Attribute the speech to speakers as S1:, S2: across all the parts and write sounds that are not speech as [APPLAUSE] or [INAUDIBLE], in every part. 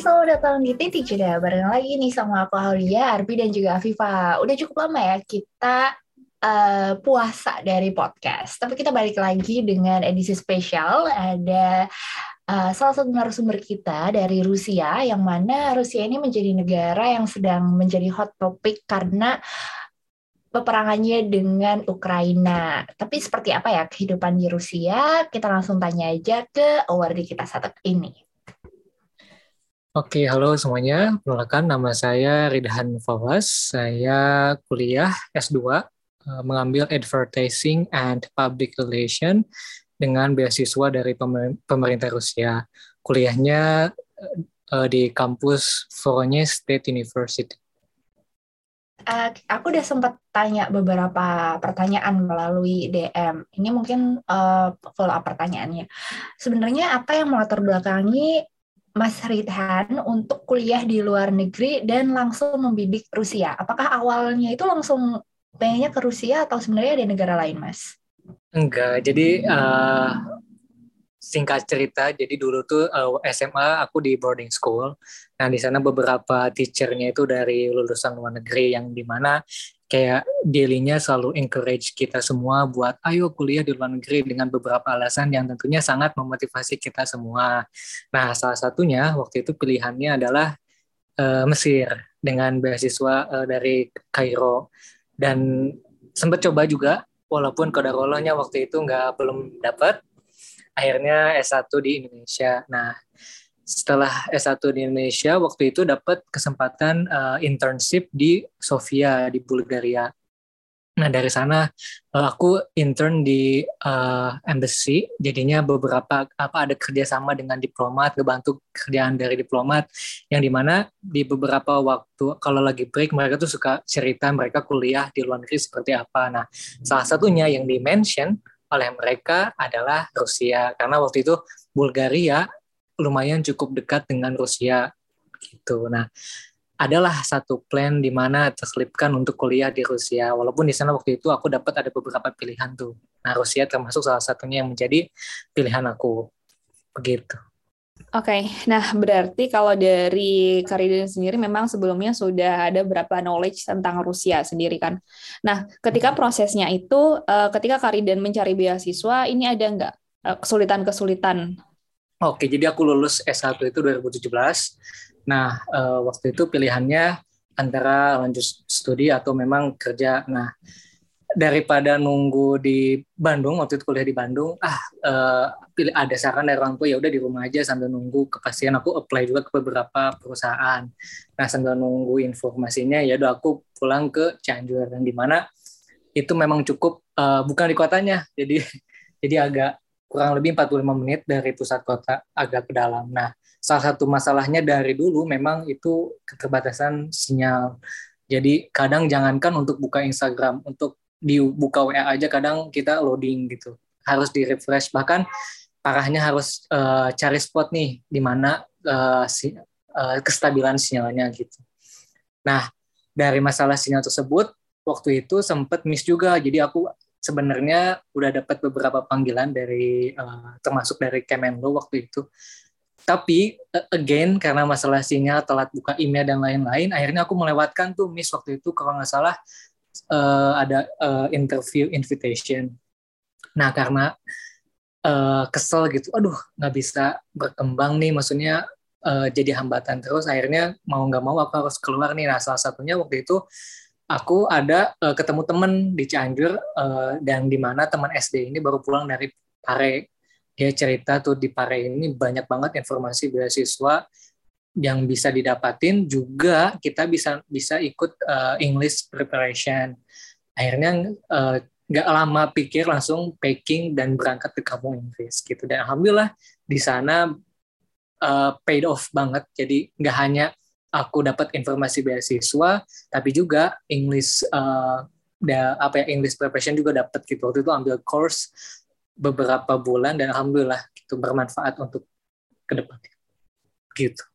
S1: selamat datang di Titik Jeda. Bareng lagi nih sama aku Aulia, Arbi, dan juga Afifa. Udah cukup lama ya kita uh, puasa dari podcast. Tapi kita balik lagi dengan edisi spesial. Ada uh, salah satu narasumber kita dari Rusia, yang mana Rusia ini menjadi negara yang sedang menjadi hot topic karena peperangannya dengan Ukraina. Tapi seperti apa ya kehidupan di Rusia? Kita langsung tanya aja ke award kita saat ini.
S2: Oke, halo semuanya. Perkenalkan nama saya Ridhan Fawaz. Saya kuliah S2 eh, mengambil Advertising and Public Relation dengan beasiswa dari pemerintah Rusia. Kuliahnya uh, di kampus Voronezh State University.
S1: Aku udah sempat tanya beberapa pertanyaan melalui DM. Ini mungkin uh, follow up pertanyaannya. Sebenarnya apa yang melatar belakangi Mas Ridhan untuk kuliah di luar negeri dan langsung membidik Rusia. Apakah awalnya itu langsung pengennya ke Rusia atau sebenarnya ada negara lain, Mas?
S2: Enggak, jadi uh, singkat cerita, jadi dulu tuh uh, eh, SMA aku di boarding school. Nah di sana beberapa teachernya itu dari lulusan luar negeri yang di mana kayak dailynya selalu encourage kita semua buat ayo kuliah di luar negeri dengan beberapa alasan yang tentunya sangat memotivasi kita semua. Nah, salah satunya waktu itu pilihannya adalah uh, Mesir dengan beasiswa uh, dari Kairo dan sempat coba juga walaupun kodarolohnya waktu itu nggak belum dapat akhirnya S1 di Indonesia. Nah, setelah S1 di Indonesia waktu itu dapat kesempatan uh, internship di Sofia di Bulgaria. Nah dari sana uh, aku intern di uh, embassy, jadinya beberapa apa ada kerjasama dengan diplomat, ngebantu kerjaan dari diplomat, yang di mana di beberapa waktu kalau lagi break mereka tuh suka cerita mereka kuliah di luar negeri seperti apa. Nah salah satunya yang di mention oleh mereka adalah Rusia karena waktu itu Bulgaria lumayan cukup dekat dengan Rusia gitu. Nah, adalah satu plan di mana terselipkan untuk kuliah di Rusia. Walaupun di sana waktu itu aku dapat ada beberapa pilihan tuh. Nah, Rusia termasuk salah satunya yang menjadi pilihan aku. Begitu.
S3: Oke, okay. nah berarti kalau dari Kariden sendiri memang sebelumnya sudah ada berapa knowledge tentang Rusia sendiri kan. Nah, ketika prosesnya itu, eh, ketika Kariden mencari beasiswa, ini ada nggak eh, kesulitan-kesulitan
S2: Oke, jadi aku lulus S1 itu 2017. Nah, uh, waktu itu pilihannya antara lanjut studi atau memang kerja. Nah, daripada nunggu di Bandung waktu itu kuliah di Bandung, ah uh, pilih ada saran dari orang tua ya udah di rumah aja sambil nunggu kepastian aku apply juga ke beberapa perusahaan. Nah, sambil nunggu informasinya ya udah aku pulang ke Cianjur di mana itu memang cukup uh, bukan di kotanya. Jadi [LAUGHS] jadi agak kurang lebih 45 menit dari pusat kota agak ke dalam. Nah, salah satu masalahnya dari dulu memang itu keterbatasan sinyal. Jadi kadang jangankan untuk buka Instagram, untuk dibuka WA aja kadang kita loading gitu. Harus di refresh bahkan parahnya harus uh, cari spot nih di mana uh, si, uh, kestabilan sinyalnya gitu. Nah, dari masalah sinyal tersebut waktu itu sempat miss juga. Jadi aku sebenarnya udah dapat beberapa panggilan dari uh, termasuk dari Kemenlo waktu itu. Tapi uh, again karena masalah sinyal telat buka email dan lain-lain, akhirnya aku melewatkan tuh miss waktu itu kalau nggak salah uh, ada uh, interview invitation. Nah karena uh, kesel gitu, aduh nggak bisa berkembang nih, maksudnya uh, jadi hambatan terus. Akhirnya mau nggak mau aku harus keluar nih. Nah salah satunya waktu itu aku ada uh, ketemu temen di Cianjur uh, dan di mana teman SD ini baru pulang dari Pare. Dia cerita tuh di Pare ini banyak banget informasi beasiswa yang bisa didapatin juga kita bisa bisa ikut uh, English preparation. Akhirnya nggak uh, lama pikir langsung packing dan berangkat ke kampung Inggris gitu. Dan alhamdulillah di sana uh, paid off banget. Jadi nggak hanya aku dapat informasi beasiswa, tapi juga English uh, da, apa ya English preparation juga dapat gitu. Waktu itu ambil course beberapa bulan dan alhamdulillah itu bermanfaat untuk ke depan. Gitu.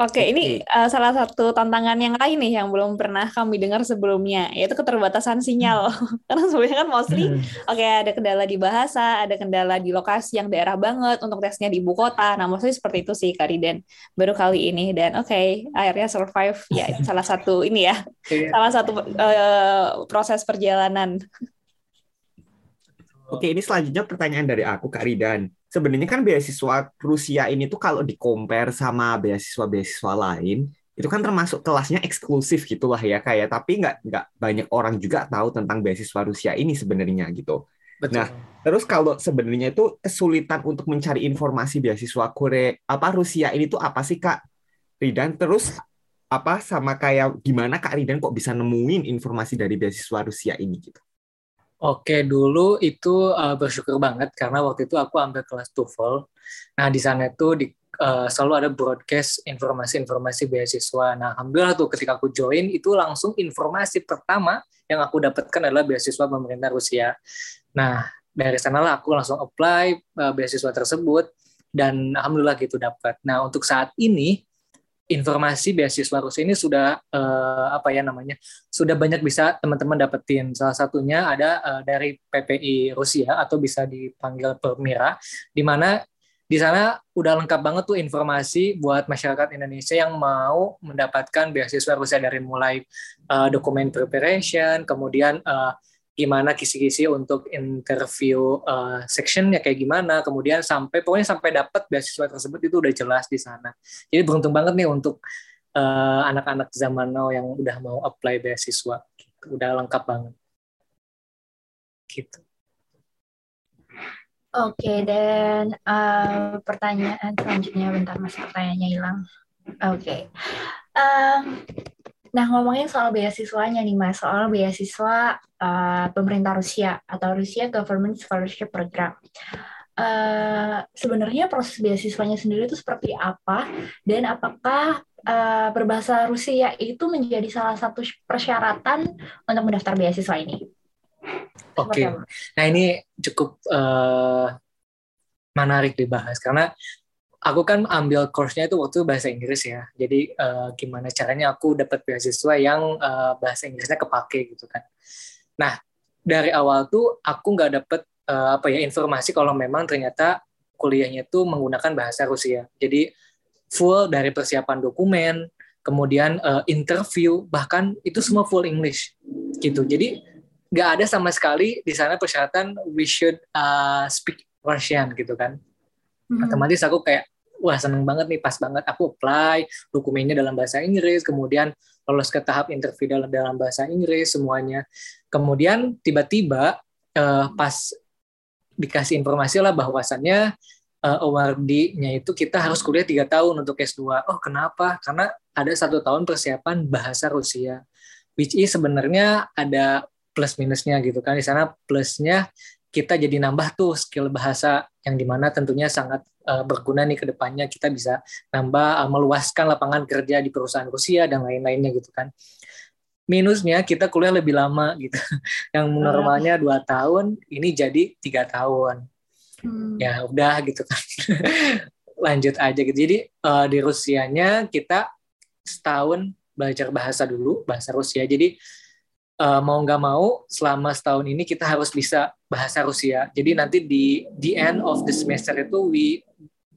S3: Oke, ini uh, salah satu tantangan yang lain nih yang belum pernah kami dengar sebelumnya, yaitu keterbatasan sinyal. [LAUGHS] Karena sebelumnya kan mostly, hmm. oke okay, ada kendala di bahasa, ada kendala di lokasi yang daerah banget untuk tesnya di ibu kota. Nah, mostly seperti itu sih Kariden baru kali ini dan oke, okay, akhirnya survive ya salah satu ini ya, iya. salah satu uh, proses perjalanan.
S4: Oke, ini selanjutnya pertanyaan dari aku Kak Ridan sebenarnya kan beasiswa Rusia ini tuh kalau di compare sama beasiswa-beasiswa lain itu kan termasuk kelasnya eksklusif gitulah ya kayak tapi nggak nggak banyak orang juga tahu tentang beasiswa Rusia ini sebenarnya gitu. Betul. Nah terus kalau sebenarnya itu kesulitan untuk mencari informasi beasiswa Korea apa Rusia ini tuh apa sih kak Ridan terus apa sama kayak gimana kak Ridan kok bisa nemuin informasi dari beasiswa Rusia ini gitu?
S2: Oke, dulu itu uh, bersyukur banget karena waktu itu aku ambil kelas TOEFL. Nah, di sana itu di, uh, selalu ada broadcast informasi-informasi beasiswa. Nah, alhamdulillah tuh ketika aku join itu langsung informasi pertama yang aku dapatkan adalah beasiswa pemerintah Rusia. Nah, dari sanalah aku langsung apply uh, beasiswa tersebut dan alhamdulillah gitu dapat. Nah, untuk saat ini informasi beasiswa Rusia ini sudah uh, apa ya namanya sudah banyak bisa teman-teman dapetin. Salah satunya ada uh, dari PPI Rusia atau bisa dipanggil Permira di mana di sana udah lengkap banget tuh informasi buat masyarakat Indonesia yang mau mendapatkan beasiswa Rusia dari mulai uh, dokumen preparation kemudian uh, gimana kisi-kisi untuk interview uh, sectionnya kayak gimana, kemudian sampai pokoknya sampai dapat beasiswa tersebut itu udah jelas di sana. Jadi beruntung banget nih untuk uh, anak-anak zaman now yang udah mau apply beasiswa, gitu. udah lengkap banget. Gitu.
S1: Oke, dan uh, pertanyaan selanjutnya bentar mas pertanyaannya hilang. Oke, okay. um, Nah, ngomongin soal beasiswanya nih, Mas, soal beasiswa uh, pemerintah Rusia atau Rusia Government Scholarship Program. Uh, sebenarnya proses beasiswanya sendiri itu seperti apa dan apakah uh, berbahasa Rusia itu menjadi salah satu persyaratan untuk mendaftar beasiswa ini?
S2: Oke, okay. nah ini cukup uh, menarik dibahas karena aku kan ambil course-nya itu waktu bahasa Inggris ya. Jadi uh, gimana caranya aku dapat beasiswa yang uh, bahasa Inggrisnya kepake gitu kan. Nah, dari awal tuh aku nggak dapet uh, apa ya informasi kalau memang ternyata kuliahnya itu menggunakan bahasa Rusia. Jadi full dari persiapan dokumen, kemudian uh, interview, bahkan itu semua full English gitu. Jadi nggak ada sama sekali di sana persyaratan we should uh, speak Russian gitu kan hmm. otomatis aku kayak wah seneng banget nih pas banget aku apply dokumennya dalam bahasa Inggris kemudian lolos ke tahap interview dalam dalam bahasa Inggris semuanya. Kemudian tiba-tiba uh, pas dikasih informasi lah bahwasannya uh, awardee-nya itu kita harus kuliah tiga tahun untuk S2 oh kenapa? Karena ada satu tahun persiapan bahasa Rusia which is sebenarnya ada plus minusnya gitu kan. Di sana plusnya kita jadi nambah tuh skill bahasa yang di mana tentunya sangat uh, berguna nih ke depannya kita bisa nambah uh, meluaskan lapangan kerja di perusahaan Rusia dan lain-lainnya gitu kan. Minusnya kita kuliah lebih lama gitu. [LAUGHS] Yang normalnya dua tahun ini jadi tiga tahun. Hmm. Ya udah gitu kan. [LAUGHS] Lanjut aja gitu. Jadi uh, di Rusianya kita setahun belajar bahasa dulu bahasa Rusia. Jadi uh, mau nggak mau selama setahun ini kita harus bisa bahasa Rusia. Jadi nanti di the end of the semester itu we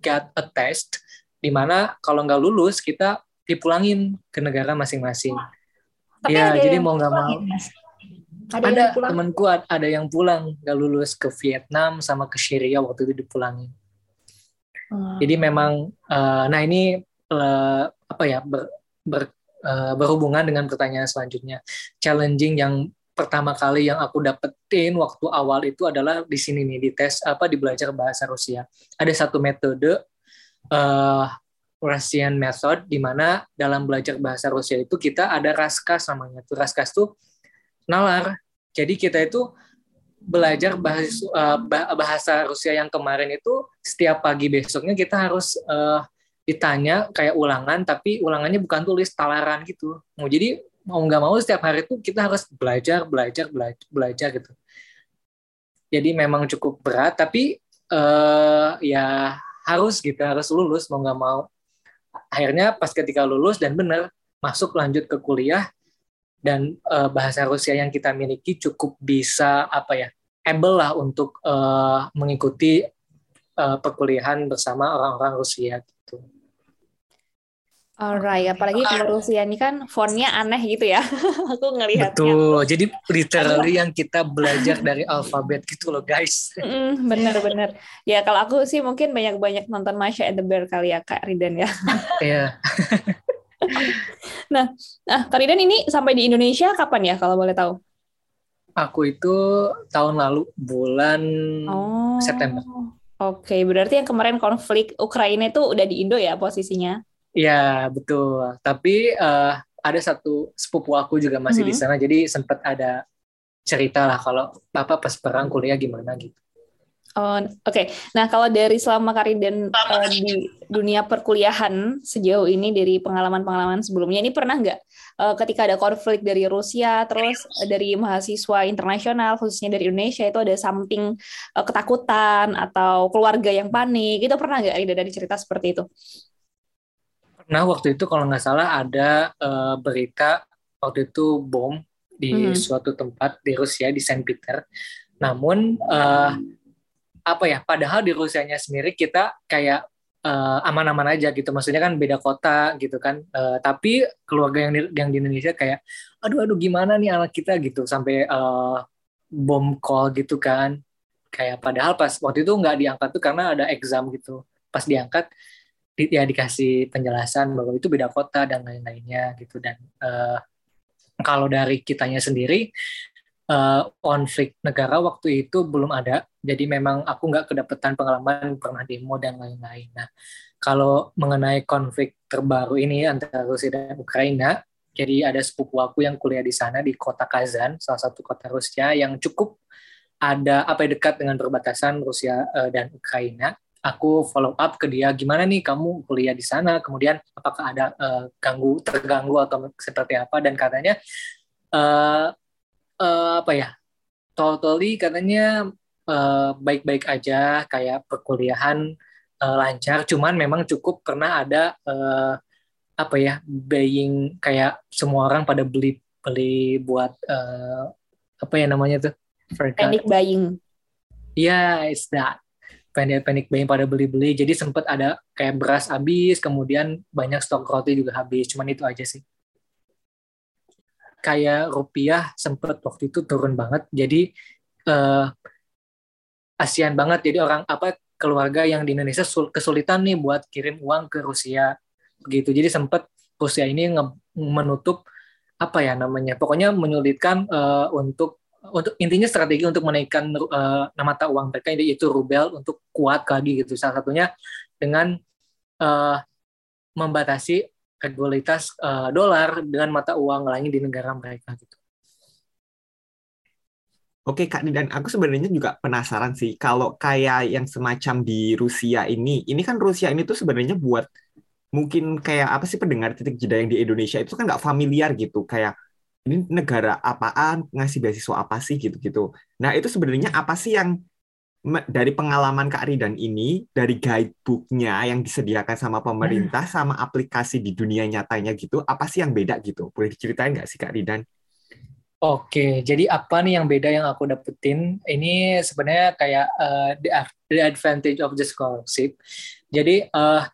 S2: get a test di mana kalau nggak lulus kita dipulangin ke negara masing-masing. Ya, jadi mau nggak mau. Ada, ada temanku ada yang pulang nggak lulus ke Vietnam sama ke Syria waktu itu dipulangin. Hmm. Jadi memang, uh, nah ini uh, apa ya ber, ber uh, berhubungan dengan pertanyaan selanjutnya. Challenging yang pertama kali yang aku dapetin waktu awal itu adalah di sini nih di tes apa di belajar bahasa Rusia. Ada satu metode uh, Russian method di mana dalam belajar bahasa Rusia itu kita ada raskas namanya. Tuh raskas tuh nalar. Jadi kita itu belajar bahasa uh, bahasa Rusia yang kemarin itu setiap pagi besoknya kita harus uh, ditanya kayak ulangan tapi ulangannya bukan tulis talaran gitu mau jadi mau nggak mau setiap hari itu kita harus belajar belajar belajar belajar gitu jadi memang cukup berat tapi uh, ya harus gitu harus lulus mau nggak mau akhirnya pas ketika lulus dan benar masuk lanjut ke kuliah dan uh, bahasa Rusia yang kita miliki cukup bisa apa ya able lah untuk uh, mengikuti uh, perkuliahan bersama orang-orang Rusia.
S3: Alright, apalagi kalau Rusia ini kan fontnya aneh gitu ya. [LAUGHS] Aku ngelihatnya.
S2: Betul. Jadi literally yang kita belajar dari alfabet gitu loh, guys.
S3: Mm, bener-bener. Ya kalau aku sih mungkin banyak-banyak nonton Masha and the Bear kali ya, Kak Ridan ya. [LAUGHS]
S2: Iya. [LAUGHS]
S3: nah, nah, Kak Ridan ini sampai di Indonesia kapan ya kalau boleh tahu?
S2: Aku itu tahun lalu bulan
S3: oh.
S2: September.
S3: Oke, okay, berarti yang kemarin konflik Ukraina itu udah di Indo ya posisinya?
S2: Iya betul. Tapi uh, ada satu sepupu aku juga masih hmm. di sana, jadi sempat ada cerita lah kalau apa pas perang kuliah gimana gitu.
S3: Oh, Oke, okay. nah kalau dari selama Kariden uh, di dunia perkuliahan sejauh ini dari pengalaman-pengalaman sebelumnya, ini pernah nggak uh, ketika ada konflik dari Rusia, terus dari mahasiswa internasional, khususnya dari Indonesia itu ada something uh, ketakutan atau keluarga yang panik, itu pernah nggak Rida dari cerita seperti itu?
S2: Nah waktu itu kalau nggak salah ada uh, berita waktu itu bom di hmm. suatu tempat di Rusia di Saint Peter. Namun uh, apa ya? Padahal di Rusianya sendiri kita kayak uh, aman-aman aja gitu. Maksudnya kan beda kota gitu kan. Uh, tapi keluarga yang di, yang di Indonesia kayak, aduh aduh gimana nih anak kita gitu sampai uh, bom call gitu kan. Kayak padahal pas waktu itu nggak diangkat tuh karena ada exam gitu. Pas diangkat di, ya dikasih penjelasan bahwa itu beda kota dan lain-lainnya gitu. Dan uh, kalau dari kitanya sendiri uh, konflik negara waktu itu belum ada. Jadi memang aku nggak kedapetan pengalaman pernah demo dan lain-lain. Nah kalau mengenai konflik terbaru ini antara Rusia dan Ukraina jadi ada sepupu aku yang kuliah di sana di kota Kazan salah satu kota Rusia yang cukup ada apa ya, dekat dengan perbatasan Rusia uh, dan Ukraina aku follow up ke dia gimana nih kamu kuliah di sana? Kemudian apakah ada uh, ganggu terganggu atau seperti apa? Dan katanya uh, uh, apa ya totally katanya baik-baik uh, aja kayak perkuliahan uh, lancar. Cuman memang cukup pernah ada uh, apa ya buying kayak semua orang pada beli beli buat uh, apa ya namanya tuh?
S3: Panic buying.
S2: Yeah it's that panic panic buying pada beli-beli. Jadi sempat ada kayak beras habis kemudian banyak stok roti juga habis. Cuman itu aja sih. Kayak rupiah sempat waktu itu turun banget. Jadi uh, asian banget. Jadi orang apa keluarga yang di Indonesia kesulitan nih buat kirim uang ke Rusia. Begitu jadi sempat Rusia ini menutup apa ya namanya pokoknya menyulitkan uh, untuk untuk intinya strategi untuk menaikkan uh, mata uang mereka yaitu rubel untuk kuat lagi gitu salah satunya dengan uh, membatasi kredibilitas uh, dolar dengan mata uang lain di negara mereka gitu.
S4: Oke Kak dan aku sebenarnya juga penasaran sih kalau kayak yang semacam di Rusia ini, ini kan Rusia ini tuh sebenarnya buat mungkin kayak apa sih pendengar titik jeda yang di Indonesia itu kan nggak familiar gitu kayak ini negara apaan, ngasih beasiswa apa sih gitu-gitu. Nah, itu sebenarnya apa sih yang dari pengalaman Kak Ridan ini, dari guidebooknya yang disediakan sama pemerintah, sama aplikasi di dunia nyatanya gitu, apa sih yang beda gitu? Boleh diceritain nggak sih Kak Ridan?
S2: Oke, jadi apa nih yang beda yang aku dapetin? Ini sebenarnya kayak uh, the, the advantage of the scholarship. Jadi uh,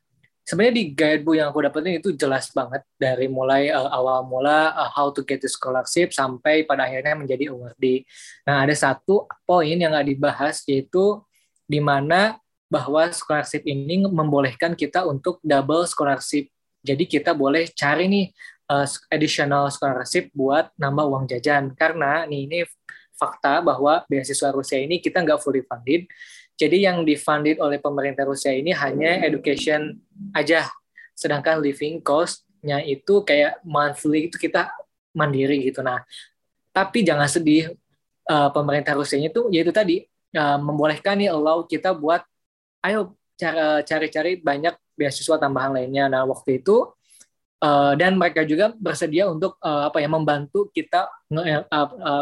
S2: sebenarnya di guidebook yang aku dapetin itu jelas banget dari mulai uh, awal mula uh, how to get the scholarship sampai pada akhirnya menjadi awardee. Nah, ada satu poin yang nggak dibahas yaitu di mana bahwa scholarship ini membolehkan kita untuk double scholarship. Jadi kita boleh cari nih uh, additional scholarship buat nambah uang jajan karena nih ini fakta bahwa beasiswa Rusia ini kita nggak fully funded jadi yang difunded oleh pemerintah Rusia ini hanya education aja, sedangkan living cost-nya itu kayak monthly itu kita mandiri gitu. Nah, tapi jangan sedih, uh, pemerintah Rusia itu yaitu tadi uh, membolehkan nih allow kita buat, ayo cari-cari banyak beasiswa tambahan lainnya. Nah, waktu itu uh, dan mereka juga bersedia untuk apa ya membantu kita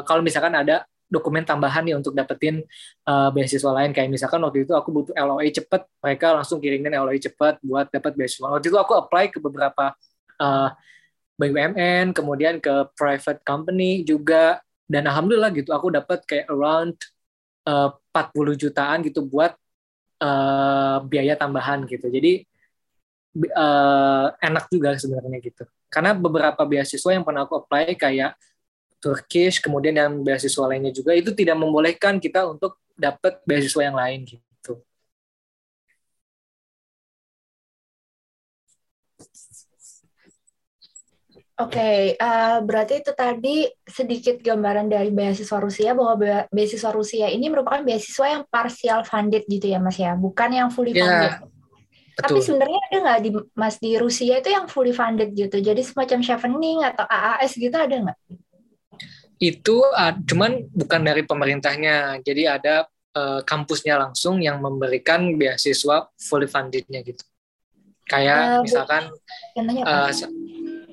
S2: kalau misalkan ada dokumen tambahan nih untuk dapetin uh, beasiswa lain. Kayak misalkan waktu itu aku butuh LOA cepet mereka langsung kirimin LOA cepet buat dapat beasiswa. Waktu itu aku apply ke beberapa uh, BUMN kemudian ke private company juga. Dan alhamdulillah gitu aku dapat kayak around uh, 40 jutaan gitu buat uh, biaya tambahan gitu. Jadi uh, enak juga sebenarnya gitu. Karena beberapa beasiswa yang pernah aku apply kayak Turkish, kemudian yang beasiswa lainnya juga itu tidak membolehkan kita untuk dapat beasiswa yang lain gitu.
S1: Oke, okay, uh, eh, berarti itu tadi sedikit gambaran dari beasiswa Rusia bahwa beasiswa Rusia ini merupakan beasiswa yang partial funded gitu ya Mas ya, bukan yang fully yeah. funded. Betul. Tapi sebenarnya ada nggak di Mas di Rusia itu yang fully funded gitu? Jadi semacam chevening atau AAS gitu ada nggak?
S2: Itu uh, cuman bukan dari pemerintahnya. Jadi ada uh, kampusnya langsung yang memberikan beasiswa fully fundednya gitu. Kayak uh, misalkan uh,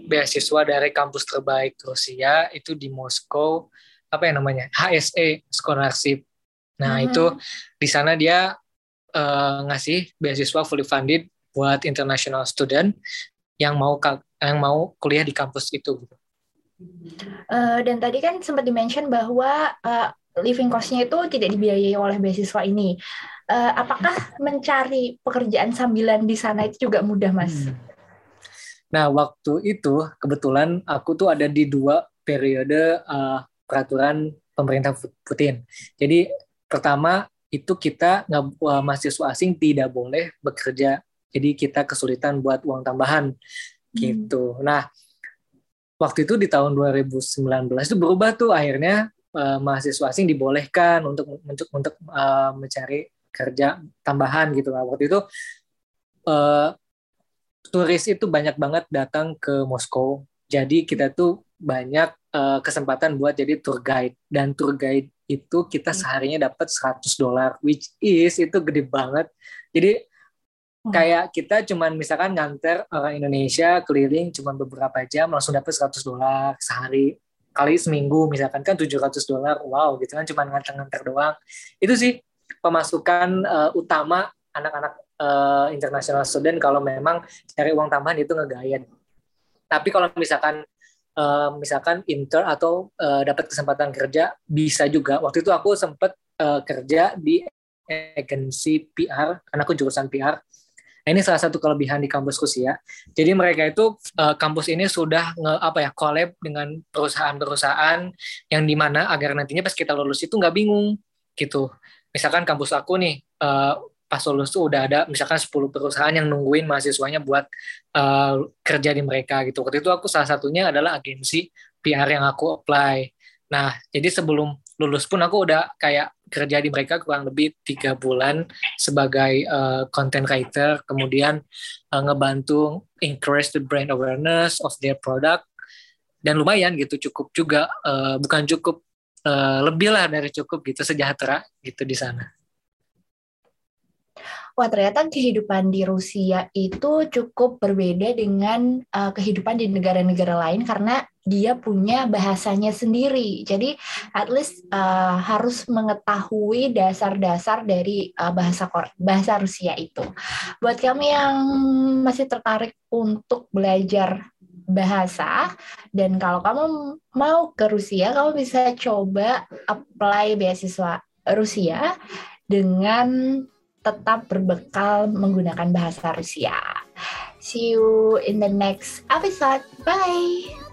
S2: beasiswa dari kampus terbaik Rusia itu di Moskow apa yang namanya HSE scholarship. Nah, hmm. itu di sana dia uh, ngasih beasiswa fully funded buat international student yang mau yang mau kuliah di kampus itu.
S1: Uh, dan tadi kan sempat dimention bahwa uh, living cost-nya itu tidak dibiayai oleh beasiswa ini. Uh, apakah mencari pekerjaan sambilan di sana itu juga mudah, Mas? Hmm.
S2: Nah, waktu itu kebetulan aku tuh ada di dua periode uh, peraturan pemerintah Putin. Jadi pertama itu kita uh, mahasiswa asing tidak boleh bekerja jadi kita kesulitan buat uang tambahan hmm. gitu nah waktu itu di tahun 2019 itu berubah tuh akhirnya uh, mahasiswa asing dibolehkan untuk untuk untuk uh, mencari kerja tambahan gitu nah waktu itu uh, turis itu banyak banget datang ke Moskow jadi kita tuh banyak uh, kesempatan buat jadi tour guide dan tour guide itu kita hmm. seharinya dapat 100 dolar which is itu gede banget jadi. Kayak kita cuman misalkan nganter orang Indonesia keliling cuma beberapa jam langsung dapat 100 dolar sehari kali seminggu misalkan kan 700 dolar wow gitu kan cuma nganter-nganter doang itu sih pemasukan uh, utama anak-anak uh, international student kalau memang cari uang tambahan itu ngegayat tapi kalau misalkan uh, misalkan inter atau uh, dapat kesempatan kerja bisa juga. Waktu itu aku sempat uh, kerja di agensi PR karena aku jurusan PR. Nah, ini salah satu kelebihan di kampus Rusia. Jadi mereka itu uh, kampus ini sudah nge, apa ya collab dengan perusahaan-perusahaan yang di mana agar nantinya pas kita lulus itu nggak bingung gitu. Misalkan kampus aku nih uh, pas lulus tuh udah ada misalkan 10 perusahaan yang nungguin mahasiswanya buat uh, kerja di mereka gitu. Waktu itu aku salah satunya adalah agensi PR yang aku apply. Nah, jadi sebelum lulus pun aku udah kayak kerja di mereka kurang lebih tiga bulan sebagai uh, content writer, kemudian uh, ngebantu increase the brand awareness of their product. Dan lumayan gitu cukup juga uh, bukan cukup uh, lebih lah dari cukup gitu sejahtera gitu di sana
S1: wah ternyata kehidupan di Rusia itu cukup berbeda dengan uh, kehidupan di negara-negara lain karena dia punya bahasanya sendiri. Jadi at least uh, harus mengetahui dasar-dasar dari uh, bahasa bahasa Rusia itu. Buat kami yang masih tertarik untuk belajar bahasa dan kalau kamu mau ke Rusia kamu bisa coba apply beasiswa Rusia dengan tetap berbekal menggunakan bahasa Rusia. See you in the next episode. Bye.